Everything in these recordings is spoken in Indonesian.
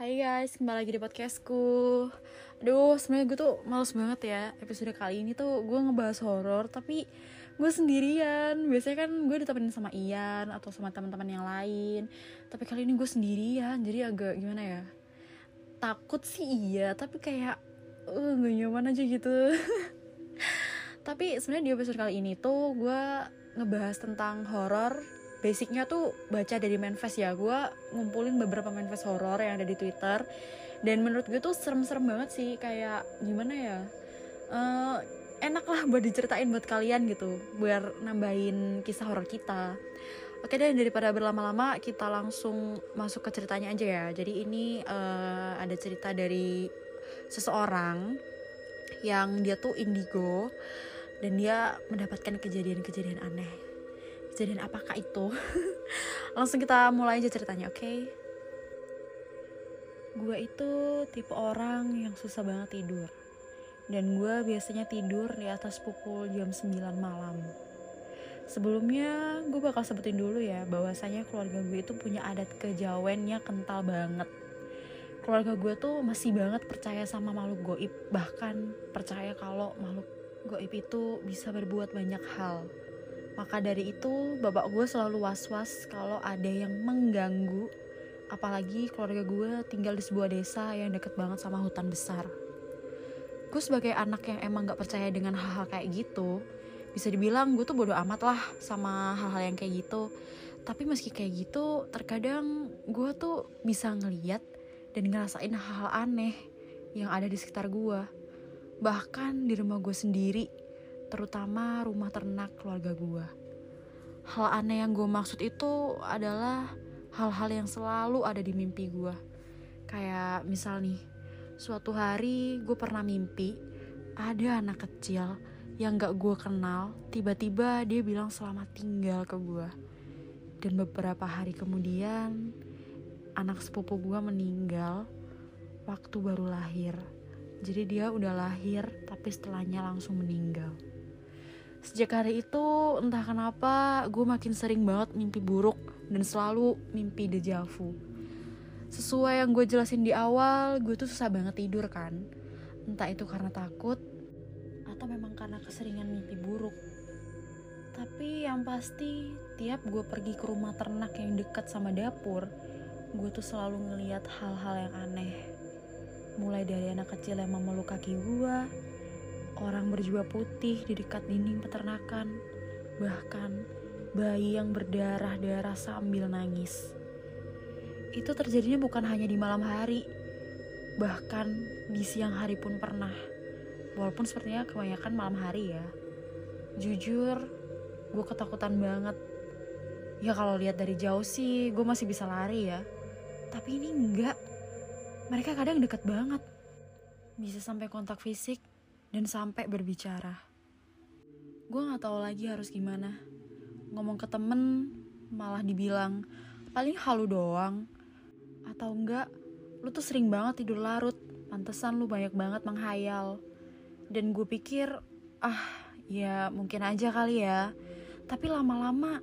Hai guys, kembali lagi di podcastku. Aduh, sebenarnya gue tuh males banget ya Episode kali ini tuh. Gue ngebahas horor Tapi gue sendirian. Biasanya kan gue ditemenin sama Ian Atau sama teman-teman yang lain. Tapi kali ini gue sendirian Jadi agak gimana ya? Takut sih iya Tapi kayak uh, Gak nyaman aja gitu. Tapi sebenarnya di episode kali ini tuh Gue ngebahas tentang horor basicnya tuh baca dari manifest ya. Gue ngumpulin beberapa manifest horor yang ada di twitter. Dan menurut gue tuh serem-serem banget sih kayak gimana ya? Uh, enak lah buat diceritain buat kalian gitu biar nambahin kisah horor kita. Oke deh daripada berlama-lama kita langsung masuk ke ceritanya aja ya. Jadi ini uh, ada cerita dari seseorang yang dia tuh indigo dan dia mendapatkan kejadian-kejadian aneh kejadian apakah itu? Langsung kita mulai aja ceritanya oke? Okay? gue itu tipe orang yang susah banget tidur. Dan gue biasanya tidur di atas pukul jam 9 malam. Sebelumnya gue bakal sebutin dulu ya bahwasanya keluarga gue itu punya adat kejawennya kental banget. Keluarga gue tuh masih banget percaya sama makhluk goib. Bahkan percaya kalau makhluk goib itu bisa berbuat banyak hal maka dari itu, bapak gue selalu was-was kalau ada yang mengganggu. Apalagi keluarga gue tinggal di sebuah desa yang deket banget sama hutan besar. Gue sebagai anak yang emang gak percaya dengan hal-hal kayak gitu, bisa dibilang gue tuh bodoh amat lah sama hal-hal yang kayak gitu. Tapi meski kayak gitu, terkadang gue tuh bisa ngeliat dan ngerasain hal-hal aneh yang ada di sekitar gue. Bahkan di rumah gue sendiri, terutama rumah ternak keluarga gue. Hal aneh yang gue maksud itu adalah hal-hal yang selalu ada di mimpi gue. Kayak misal nih, suatu hari gue pernah mimpi ada anak kecil yang gak gue kenal, tiba-tiba dia bilang selamat tinggal ke gue. Dan beberapa hari kemudian, anak sepupu gue meninggal waktu baru lahir. Jadi dia udah lahir, tapi setelahnya langsung meninggal. Sejak hari itu, entah kenapa gue makin sering banget mimpi buruk dan selalu mimpi dejavu. Sesuai yang gue jelasin di awal, gue tuh susah banget tidur kan. Entah itu karena takut, atau memang karena keseringan mimpi buruk. Tapi yang pasti, tiap gue pergi ke rumah ternak yang dekat sama dapur, gue tuh selalu ngeliat hal-hal yang aneh. Mulai dari anak kecil yang memeluk kaki gue, orang berjubah putih di dekat dinding peternakan, bahkan bayi yang berdarah-darah sambil nangis. Itu terjadinya bukan hanya di malam hari, bahkan di siang hari pun pernah. Walaupun sepertinya kebanyakan malam hari ya. Jujur, gue ketakutan banget. Ya kalau lihat dari jauh sih, gue masih bisa lari ya. Tapi ini enggak. Mereka kadang deket banget. Bisa sampai kontak fisik dan sampai berbicara. Gue gak tahu lagi harus gimana. Ngomong ke temen malah dibilang paling halu doang. Atau enggak, lu tuh sering banget tidur larut, pantesan lu banyak banget menghayal. Dan gue pikir, ah ya mungkin aja kali ya. Tapi lama-lama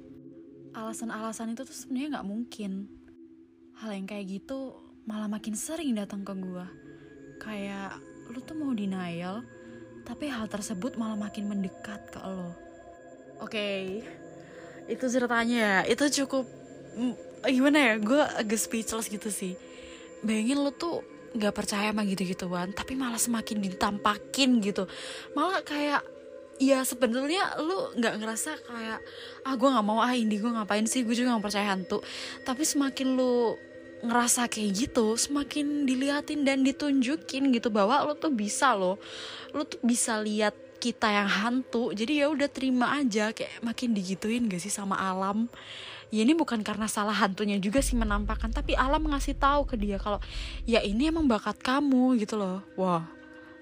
alasan-alasan itu tuh sebenarnya nggak mungkin. Hal yang kayak gitu malah makin sering datang ke gue. Kayak lu tuh mau denial, tapi hal tersebut malah makin mendekat ke lo. Oke, okay. itu ceritanya ya. Itu cukup mm, gimana ya? Gue agak speechless gitu sih. Bayangin lo tuh gak percaya sama gitu-gituan, tapi malah semakin ditampakin gitu. Malah kayak ya sebenarnya lu nggak ngerasa kayak ah gue nggak mau ah ini gue ngapain sih gue juga nggak percaya hantu tapi semakin lu ngerasa kayak gitu semakin diliatin dan ditunjukin gitu bahwa lo tuh bisa lo lo tuh bisa lihat kita yang hantu jadi ya udah terima aja kayak makin digituin gak sih sama alam? Ya ini bukan karena salah hantunya juga sih menampakkan tapi alam ngasih tahu ke dia kalau ya ini emang bakat kamu gitu loh. Wah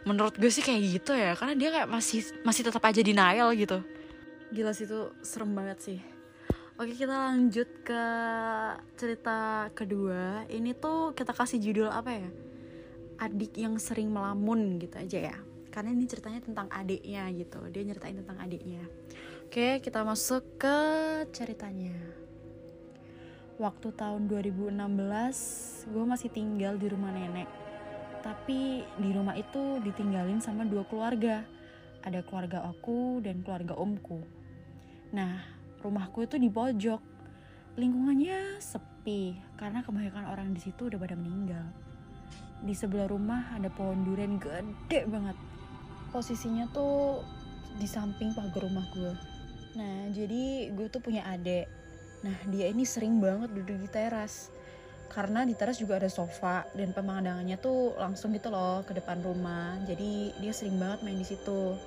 menurut gue sih kayak gitu ya karena dia kayak masih masih tetap aja denial gitu. Gila sih itu serem banget sih Oke kita lanjut ke cerita kedua. Ini tuh kita kasih judul apa ya? Adik yang sering melamun gitu aja ya. Karena ini ceritanya tentang adiknya gitu. Dia nyeritain tentang adiknya. Oke kita masuk ke ceritanya. Waktu tahun 2016 gue masih tinggal di rumah nenek. Tapi di rumah itu ditinggalin sama dua keluarga. Ada keluarga aku dan keluarga omku. Nah rumahku itu di pojok lingkungannya sepi karena kebanyakan orang di situ udah pada meninggal di sebelah rumah ada pohon durian gede banget posisinya tuh di samping pagar rumah gue nah jadi gue tuh punya adik Nah dia ini sering banget duduk di teras karena di teras juga ada sofa dan pemandangannya tuh langsung gitu loh ke depan rumah. Jadi dia sering banget main di situ.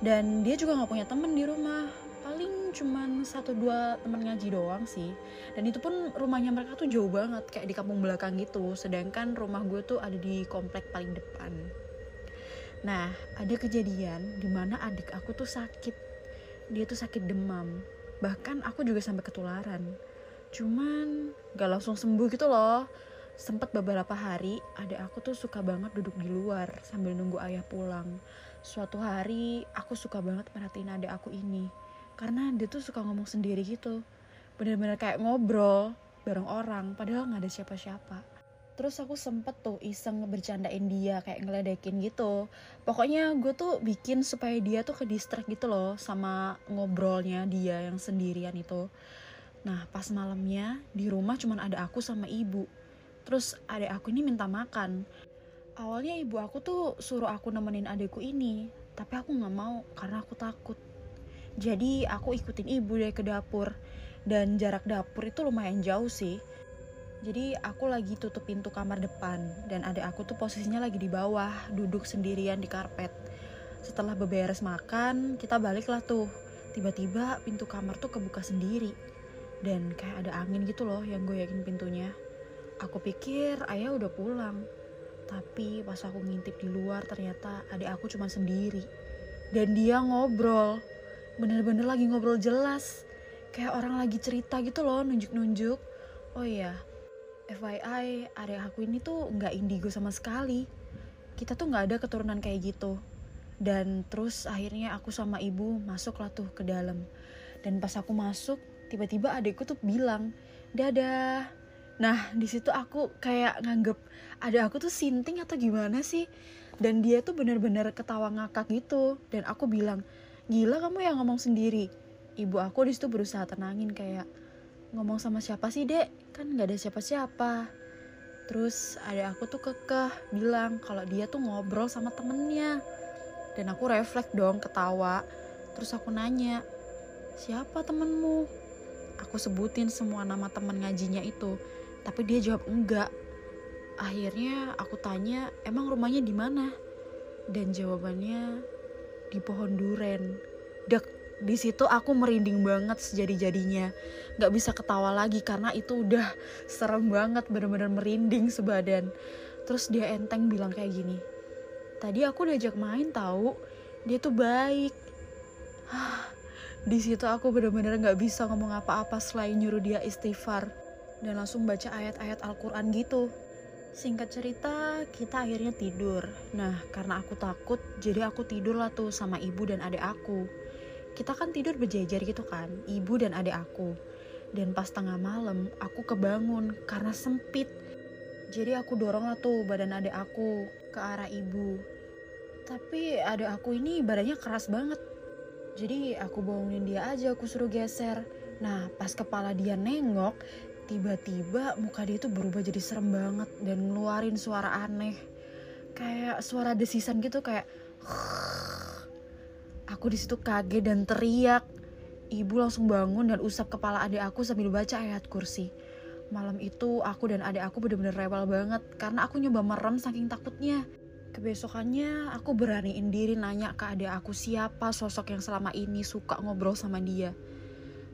Dan dia juga nggak punya temen di rumah. Paling cuman satu dua temen ngaji doang sih. Dan itu pun rumahnya mereka tuh jauh banget kayak di kampung belakang gitu. Sedangkan rumah gue tuh ada di komplek paling depan. Nah, ada kejadian di mana adik aku tuh sakit. Dia tuh sakit demam bahkan aku juga sampai ketularan cuman gak langsung sembuh gitu loh sempet beberapa hari ada aku tuh suka banget duduk di luar sambil nunggu ayah pulang suatu hari aku suka banget merhatiin adik aku ini karena dia tuh suka ngomong sendiri gitu. Bener-bener kayak ngobrol bareng orang padahal nggak ada siapa-siapa. Terus aku sempet tuh iseng bercandain dia kayak ngeledekin gitu. Pokoknya gue tuh bikin supaya dia tuh ke distract gitu loh sama ngobrolnya dia yang sendirian itu. Nah pas malamnya di rumah cuman ada aku sama ibu. Terus adek aku ini minta makan. Awalnya ibu aku tuh suruh aku nemenin adekku ini tapi aku nggak mau karena aku takut jadi aku ikutin ibu deh ke dapur dan jarak dapur itu lumayan jauh sih jadi aku lagi tutup pintu kamar depan dan adik aku tuh posisinya lagi di bawah, duduk sendirian di karpet. Setelah beberes makan, kita baliklah tuh. Tiba-tiba pintu kamar tuh kebuka sendiri. Dan kayak ada angin gitu loh yang goyakin pintunya. Aku pikir ayah udah pulang. Tapi pas aku ngintip di luar ternyata adik aku cuma sendiri. Dan dia ngobrol. Bener-bener lagi ngobrol jelas. Kayak orang lagi cerita gitu loh, nunjuk-nunjuk. Oh iya, FYI, area aku ini tuh nggak indigo sama sekali. Kita tuh nggak ada keturunan kayak gitu. Dan terus akhirnya aku sama ibu masuk lah tuh ke dalam. Dan pas aku masuk, tiba-tiba adikku tuh bilang, dadah. Nah, di situ aku kayak nganggep ada aku tuh sinting atau gimana sih? Dan dia tuh bener-bener ketawa ngakak gitu. Dan aku bilang, gila kamu yang ngomong sendiri. Ibu aku di situ berusaha tenangin kayak, ngomong sama siapa sih dek? Kan nggak ada siapa-siapa. Terus ada aku tuh kekeh bilang kalau dia tuh ngobrol sama temennya. Dan aku refleks dong ketawa. Terus aku nanya siapa temenmu? Aku sebutin semua nama temen ngajinya itu tapi dia jawab enggak. Akhirnya aku tanya emang rumahnya di mana? Dan jawabannya di pohon duren. Dek di situ aku merinding banget sejadi-jadinya. Nggak bisa ketawa lagi karena itu udah serem banget bener-bener merinding sebadan. Terus dia enteng bilang kayak gini tadi aku diajak main tahu dia tuh baik. Di situ aku bener-bener nggak bisa ngomong apa-apa selain nyuruh dia istighfar dan langsung baca ayat-ayat Al-Quran gitu Singkat cerita, kita akhirnya tidur. Nah, karena aku takut, jadi aku tidur lah tuh sama ibu dan adik aku kita kan tidur berjejer gitu kan, ibu dan adik aku. Dan pas tengah malam, aku kebangun karena sempit. Jadi aku dorong lah tuh badan adik aku ke arah ibu. Tapi adik aku ini badannya keras banget. Jadi aku bangunin dia aja, aku suruh geser. Nah pas kepala dia nengok, tiba-tiba muka dia tuh berubah jadi serem banget dan ngeluarin suara aneh. Kayak suara desisan gitu kayak Aku di situ kaget dan teriak. Ibu langsung bangun dan usap kepala adik aku sambil baca ayat kursi. Malam itu aku dan adik aku bener-bener rewel banget karena aku nyoba merem saking takutnya. Kebesokannya aku beraniin diri nanya ke adik aku siapa sosok yang selama ini suka ngobrol sama dia.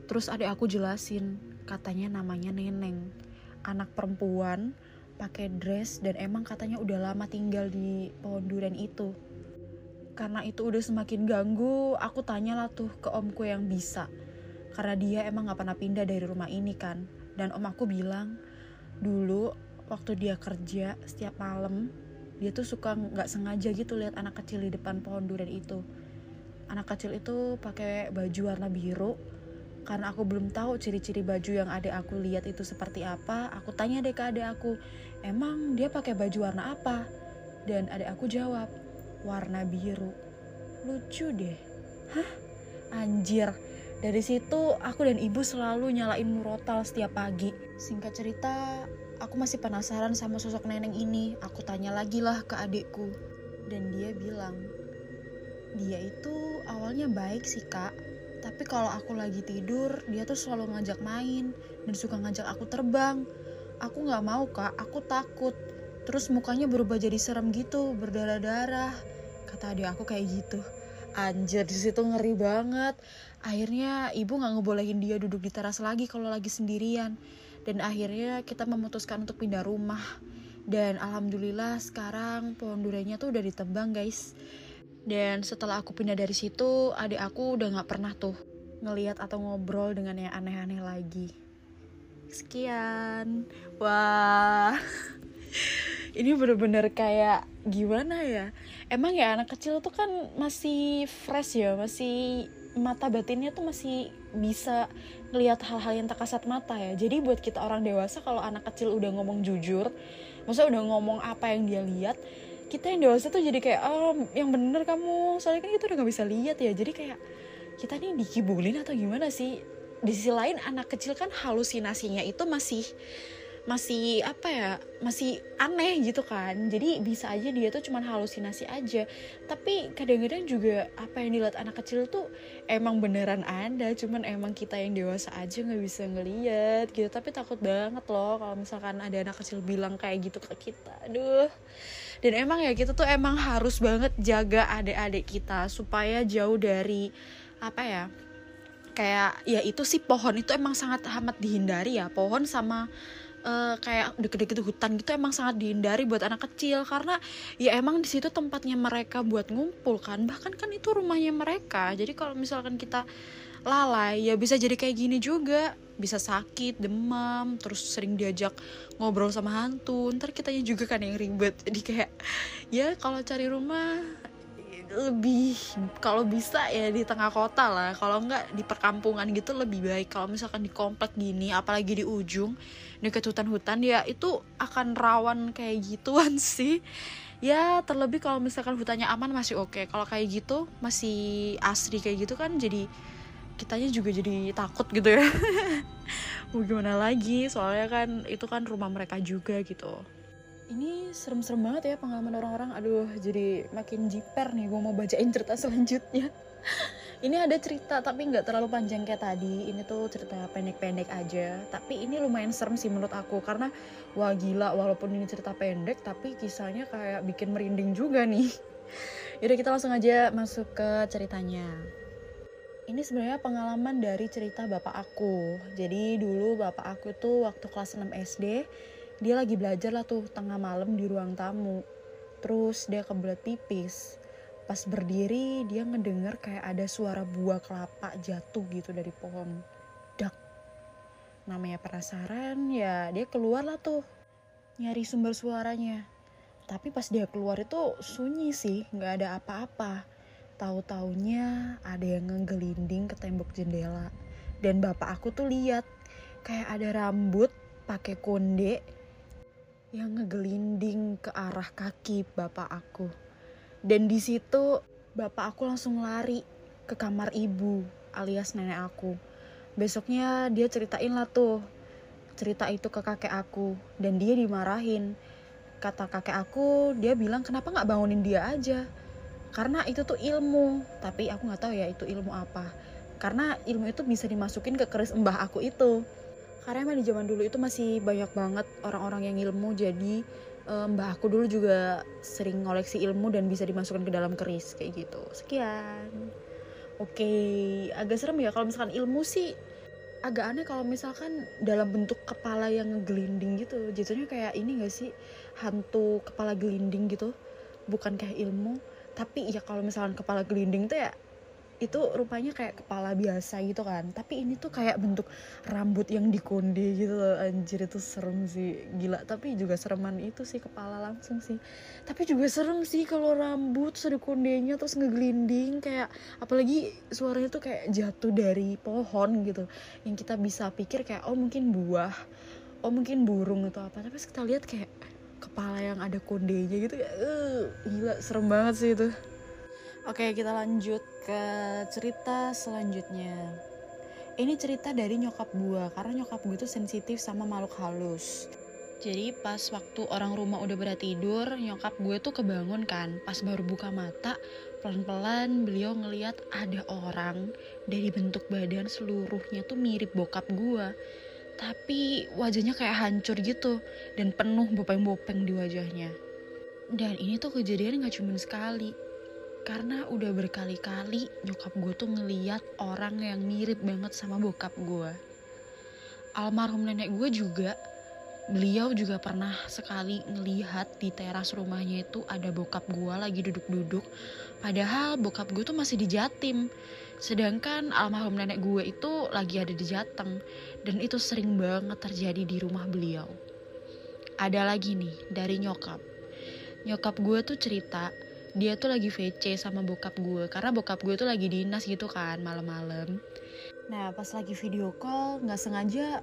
Terus adik aku jelasin, katanya namanya Neneng. Anak perempuan, pakai dress dan emang katanya udah lama tinggal di pohon durian itu. Karena itu udah semakin ganggu aku tanya lah tuh ke omku yang bisa. Karena dia emang gak pernah pindah dari rumah ini kan. Dan om aku bilang dulu waktu dia kerja setiap malam dia tuh suka nggak sengaja gitu lihat anak kecil di depan pohon durian itu. Anak kecil itu pakai baju warna biru karena aku belum tahu ciri-ciri baju yang adik aku lihat itu seperti apa aku tanya deh ke adik aku emang dia pakai baju warna apa? Dan adik aku jawab warna biru. Lucu deh. Hah? Anjir. Dari situ aku dan ibu selalu nyalain murotal setiap pagi. Singkat cerita aku masih penasaran sama sosok neneng ini. Aku tanya lagi lah ke adikku. Dan dia bilang dia itu awalnya baik sih kak tapi kalau aku lagi tidur, dia tuh selalu ngajak main dan suka ngajak aku terbang. Aku nggak mau kak, aku takut. Terus mukanya berubah jadi serem gitu, berdarah-darah. Kata adik aku kayak gitu. Anjir di situ ngeri banget. Akhirnya ibu nggak ngebolehin dia duduk di teras lagi kalau lagi sendirian. Dan akhirnya kita memutuskan untuk pindah rumah. Dan alhamdulillah sekarang pohon durainya tuh udah ditebang guys dan setelah aku pindah dari situ, adik aku udah gak pernah tuh ngeliat atau ngobrol dengan yang aneh-aneh lagi. Sekian. Wah. Ini bener-bener kayak gimana ya? Emang ya anak kecil tuh kan masih fresh ya, masih mata batinnya tuh masih bisa ngelihat hal-hal yang tak kasat mata ya. Jadi buat kita orang dewasa kalau anak kecil udah ngomong jujur, maksudnya udah ngomong apa yang dia lihat, kita yang dewasa tuh jadi kayak oh yang bener kamu. Soalnya kan kita udah nggak bisa lihat ya. Jadi kayak kita nih dikibulin atau gimana sih? Di sisi lain anak kecil kan halusinasinya itu masih masih apa ya masih aneh gitu kan. Jadi bisa aja dia tuh cuman halusinasi aja. Tapi kadang-kadang juga apa yang dilihat anak kecil tuh emang beneran ada. Cuman emang kita yang dewasa aja nggak bisa ngeliat gitu. Tapi takut banget loh kalau misalkan ada anak kecil bilang kayak gitu ke kita. Aduh dan emang ya kita tuh emang harus banget jaga adik-adik kita supaya jauh dari apa ya kayak ya itu sih pohon itu emang sangat amat dihindari ya. Pohon sama uh, kayak deket-deket hutan gitu emang sangat dihindari buat anak kecil. Karena ya emang di situ tempatnya mereka buat ngumpul kan. Bahkan kan itu rumahnya mereka. Jadi kalau misalkan kita lalai. Ya bisa jadi kayak gini juga. Bisa sakit demam terus sering diajak ngobrol sama hantu. Ntar kitanya juga kan yang ribet. Jadi kayak ya kalau cari rumah lebih kalau bisa ya di tengah kota lah. Kalau enggak di perkampungan gitu lebih baik. Kalau misalkan di komplek gini apalagi di ujung deket hutan-hutan ya itu akan rawan kayak gituan sih. Ya terlebih kalau misalkan hutannya aman masih oke. Okay. kalau kayak gitu masih asri kayak gitu kan jadi kitanya juga jadi takut gitu ya. Mau gimana lagi? Soalnya kan itu kan rumah mereka juga gitu. Ini serem-serem banget ya pengalaman orang-orang. Aduh jadi makin jiper nih. Gue mau bacain cerita selanjutnya. Ini ada cerita tapi nggak terlalu panjang kayak tadi. Ini tuh cerita pendek-pendek aja. Tapi ini lumayan serem sih menurut aku. Karena wah gila walaupun ini cerita pendek tapi kisahnya kayak bikin merinding juga nih. Yaudah kita langsung aja masuk ke ceritanya ini sebenarnya pengalaman dari cerita bapak aku. Jadi dulu bapak aku tuh waktu kelas 6 SD dia lagi belajar lah tuh tengah malam di ruang tamu. Terus dia kebelet pipis. Pas berdiri dia ngedenger kayak ada suara buah kelapa jatuh gitu dari pohon. Dak. Namanya penasaran ya dia keluar lah tuh nyari sumber suaranya. Tapi pas dia keluar itu sunyi sih nggak ada apa-apa tahu taunya ada yang ngegelinding ke tembok jendela dan bapak aku tuh lihat kayak ada rambut pakai konde yang ngegelinding ke arah kaki bapak aku. Dan di situ bapak aku langsung lari ke kamar ibu alias nenek aku. Besoknya dia ceritain lah tuh cerita itu ke kakek aku dan dia dimarahin. Kata kakek aku, dia bilang kenapa nggak bangunin dia aja? Karena itu tuh ilmu, tapi aku nggak tahu ya itu ilmu apa. Karena ilmu itu bisa dimasukin ke keris mbah aku itu. Karena emang di zaman dulu itu masih banyak banget orang-orang yang ilmu. Jadi um, mbah aku dulu juga sering ngoleksi ilmu dan bisa dimasukkan ke dalam keris kayak gitu. Sekian. Oke agak serem ya kalau misalkan ilmu sih agak aneh kalau misalkan dalam bentuk kepala yang ngegelinding gitu. Jatuhnya kayak ini gak sih? Hantu kepala gelinding gitu. Bukan kayak ilmu tapi ya kalau misalkan kepala gelinding tuh ya itu rupanya kayak kepala biasa gitu kan. Tapi ini tuh kayak bentuk rambut yang dikonde gitu loh anjir itu serem sih. Gila tapi juga sereman itu sih kepala langsung sih. Tapi juga serem sih kalau rambut ada kondenya terus ngegelinding kayak apalagi suaranya tuh kayak jatuh dari pohon gitu. Yang kita bisa pikir kayak oh mungkin buah oh mungkin burung atau apa. Tapi kita lihat kayak kepala yang ada kondenya gitu ya uh, gila serem banget sih itu Oke, kita lanjut ke cerita selanjutnya. Ini cerita dari nyokap gue, karena nyokap gue tuh sensitif sama makhluk halus. Jadi pas waktu orang rumah udah ber tidur, nyokap gue tuh kebangun kan. Pas baru buka mata, pelan-pelan beliau ngeliat ada orang dari bentuk badan seluruhnya tuh mirip bokap gue. Tapi wajahnya kayak hancur gitu dan penuh bopeng-bopeng di wajahnya. Dan ini tuh kejadian gak cuma sekali, karena udah berkali-kali nyokap gue tuh ngeliat orang yang mirip banget sama bokap gue. Almarhum nenek gue juga, beliau juga pernah sekali ngelihat di teras rumahnya itu ada bokap gue lagi duduk-duduk. Padahal bokap gue tuh masih di Jatim. Sedangkan almarhum nenek gue itu lagi ada di Jateng. Dan itu sering banget terjadi di rumah beliau. Ada lagi nih dari nyokap. Nyokap gue tuh cerita dia tuh lagi VC sama bokap gue karena bokap gue tuh lagi dinas gitu kan malam-malam nah pas lagi video call nggak sengaja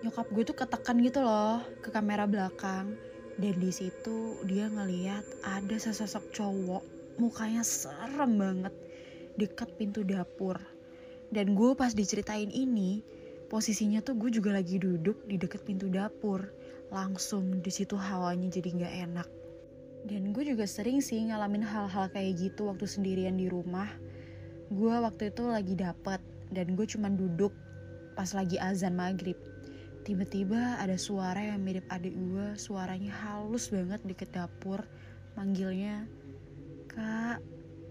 nyokap gue tuh ketekan gitu loh ke kamera belakang dan di situ dia ngeliat ada sesosok cowok mukanya serem banget dekat pintu dapur dan gue pas diceritain ini posisinya tuh gue juga lagi duduk di deket pintu dapur langsung di situ hawanya jadi nggak enak dan gue juga sering sih ngalamin hal-hal kayak gitu waktu sendirian di rumah. Gue waktu itu lagi dapet dan gue cuman duduk pas lagi azan maghrib. Tiba-tiba ada suara yang mirip adik gue, suaranya halus banget deket dapur, manggilnya kak.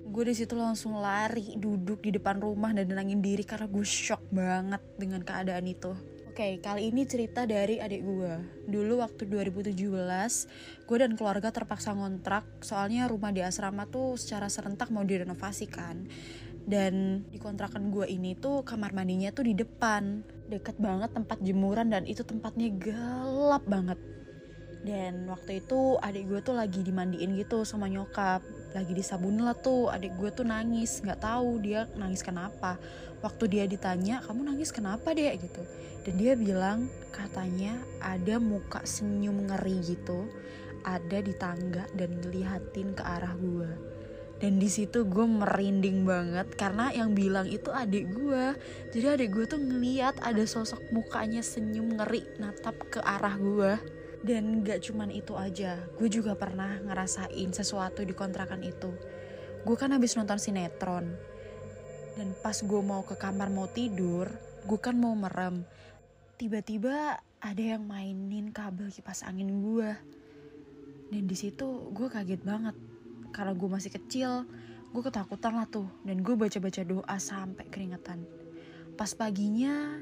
Gue di situ langsung lari duduk di depan rumah dan nenangin diri karena gue shock banget dengan keadaan itu. Oke, okay, kali ini cerita dari adik gue. Dulu waktu 2017, gue dan keluarga terpaksa ngontrak soalnya rumah di asrama tuh secara serentak mau direnovasi kan. Dan di kontrakan gue ini tuh kamar mandinya tuh di depan. Deket banget tempat jemuran dan itu tempatnya gelap banget. Dan waktu itu adik gue tuh lagi dimandiin gitu sama nyokap. Lagi disabun lah tuh adik gue tuh nangis. Gak tahu dia nangis kenapa. Waktu dia ditanya, kamu nangis kenapa deh gitu dan dia bilang katanya ada muka senyum ngeri gitu ada di tangga dan ngelihatin ke arah gue dan di situ gue merinding banget karena yang bilang itu adik gue jadi adik gue tuh ngeliat ada sosok mukanya senyum ngeri natap ke arah gue dan gak cuman itu aja gue juga pernah ngerasain sesuatu di kontrakan itu. Gue kan habis nonton sinetron. Dan pas gue mau ke kamar mau tidur gue kan mau merem. Tiba-tiba ada yang mainin kabel kipas angin gue dan di situ gue kaget banget karena gue masih kecil gue ketakutan lah tuh dan gue baca-baca doa sampai keringetan pas paginya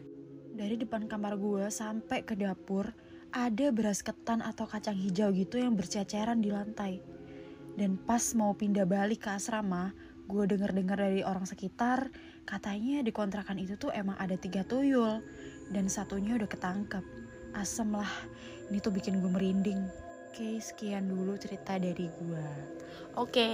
dari depan kamar gue sampai ke dapur ada beras ketan atau kacang hijau gitu yang berceceran di lantai dan pas mau pindah balik ke asrama gue denger-dengar dari orang sekitar katanya di kontrakan itu tuh emang ada tiga tuyul dan satunya udah ketangkep. Asem lah, ini tuh bikin gue merinding. Oke, sekian dulu cerita dari gue. Oke,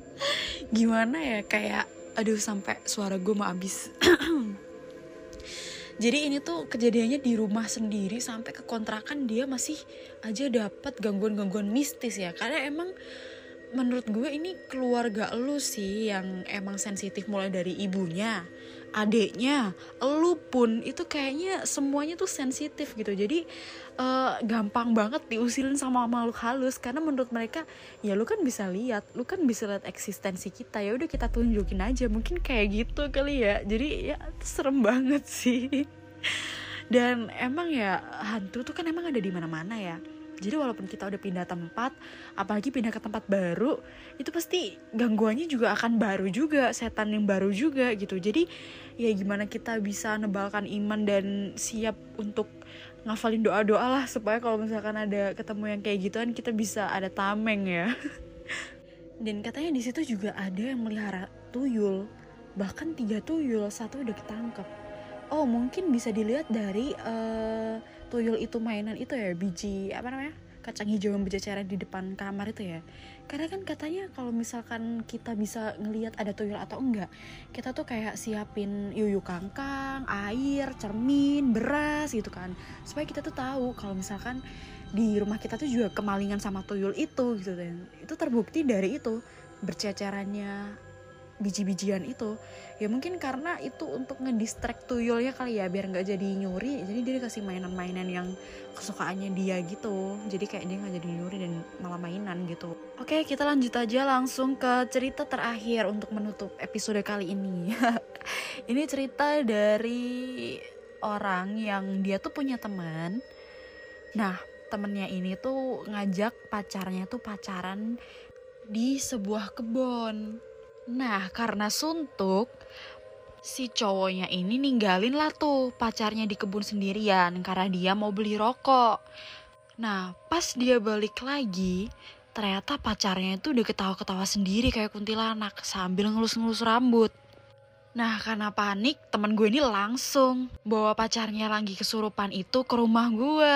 gimana ya kayak, aduh sampai suara gue mau habis. Jadi ini tuh kejadiannya di rumah sendiri sampai ke kontrakan dia masih aja dapat gangguan-gangguan mistis ya. Karena emang menurut gue ini keluarga lu sih yang emang sensitif mulai dari ibunya, adeknya, lu pun itu kayaknya semuanya tuh sensitif gitu. Jadi uh, gampang banget diusilin sama makhluk halus karena menurut mereka ya lu kan bisa lihat, lu kan bisa lihat eksistensi kita ya udah kita tunjukin aja. Mungkin kayak gitu kali ya. Jadi ya serem banget sih. Dan emang ya hantu tuh kan emang ada di mana-mana ya jadi walaupun kita udah pindah tempat, apalagi pindah ke tempat baru, itu pasti gangguannya juga akan baru juga, setan yang baru juga gitu. Jadi ya gimana kita bisa nebalkan iman dan siap untuk ngafalin doa-doa lah supaya kalau misalkan ada ketemu yang kayak gituan kita bisa ada tameng ya. Dan katanya di situ juga ada yang melihara tuyul. bahkan tiga tuyul satu udah ketangkep oh mungkin bisa dilihat dari uh, tuyul itu mainan itu ya biji apa namanya kacang hijau yang berceceran di depan kamar itu ya. Karena kan katanya kalau misalkan kita bisa ngelihat ada tuyul atau enggak kita tuh kayak siapin yuyu kangkang air cermin beras gitu kan. Supaya kita tuh tahu kalau misalkan di rumah kita tuh juga kemalingan sama tuyul itu gitu dan itu terbukti dari itu bercecerannya biji-bijian itu. Ya mungkin karena itu untuk ngedistract tuyulnya kali ya biar nggak jadi nyuri jadi dia kasih mainan-mainan yang kesukaannya dia gitu. Jadi kayak dia nggak jadi nyuri dan malah mainan gitu. Oke kita lanjut aja langsung ke cerita terakhir untuk menutup episode kali ini. Ini cerita dari orang yang dia tuh punya teman. Nah temennya ini tuh ngajak pacarnya tuh pacaran di sebuah kebun Nah, karena suntuk, si cowoknya ini ninggalin lah tuh pacarnya di kebun sendirian karena dia mau beli rokok. Nah, pas dia balik lagi, ternyata pacarnya itu udah ketawa-ketawa sendiri kayak kuntilanak sambil ngelus-ngelus rambut. Nah, karena panik, temen gue ini langsung bawa pacarnya lagi kesurupan itu ke rumah gue.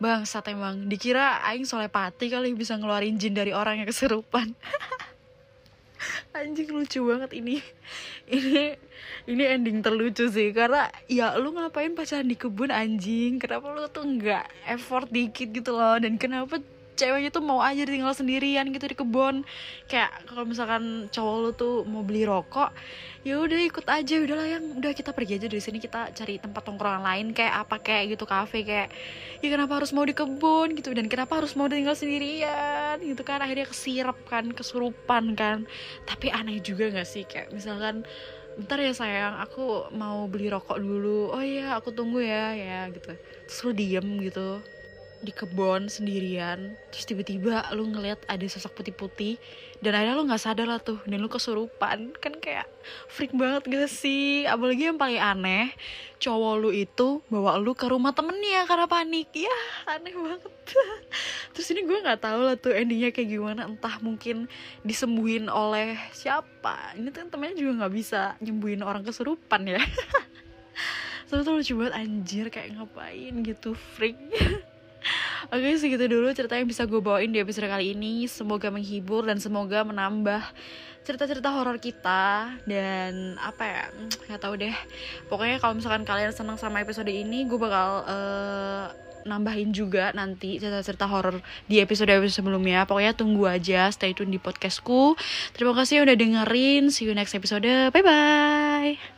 Bang, emang dikira Aing solepati kali bisa ngeluarin jin dari orang yang kesurupan. anjing lucu banget ini. Ini ini ending terlucu sih. Karena ya lu ngapain pacaran di kebun anjing? Kenapa lu tuh nggak effort dikit gitu loh? Dan kenapa ceweknya tuh mau aja tinggal sendirian gitu di kebun. Kayak kalau misalkan cowok lu tuh mau beli rokok ya udah ikut aja. Udahlah yang udah kita pergi aja dari sini kita cari tempat tongkrongan lain kayak apa kayak gitu kafe kayak ya kenapa harus mau di kebun? gitu. Dan kenapa harus mau tinggal sendirian? Gitu kan akhirnya kesirap kan kesurupan kan. Tapi aneh juga gak sih? Kayak misalkan bentar ya sayang aku mau beli rokok dulu. Oh iya aku tunggu ya. Ya gitu. Terus lu diem gitu di kebun sendirian terus tiba-tiba lu ngeliat ada sosok putih-putih dan akhirnya lu nggak sadar lah tuh dan lu kesurupan. Kan kayak freak banget gak sih. Apalagi yang paling aneh cowok lu itu bawa lu ke rumah temennya karena panik. Ya aneh banget. Terus ini gue nggak tahu lah tuh endingnya kayak gimana. Entah mungkin disembuhin oleh siapa. Ini tuh temennya juga nggak bisa nyembuhin orang kesurupan ya. Tapi tuh lucu banget anjir kayak ngapain gitu freak Oke segitu dulu cerita yang bisa gue bawain di episode kali ini. Semoga menghibur dan semoga menambah cerita-cerita horor kita Dan apa ya, nggak tahu deh. Pokoknya kalau misalkan kalian senang sama episode ini Gue bakal uh, nambahin juga nanti cerita-cerita horor di episode-episode sebelumnya. Pokoknya tunggu aja, stay tune di podcastku. Terima kasih udah dengerin, see you next episode, bye-bye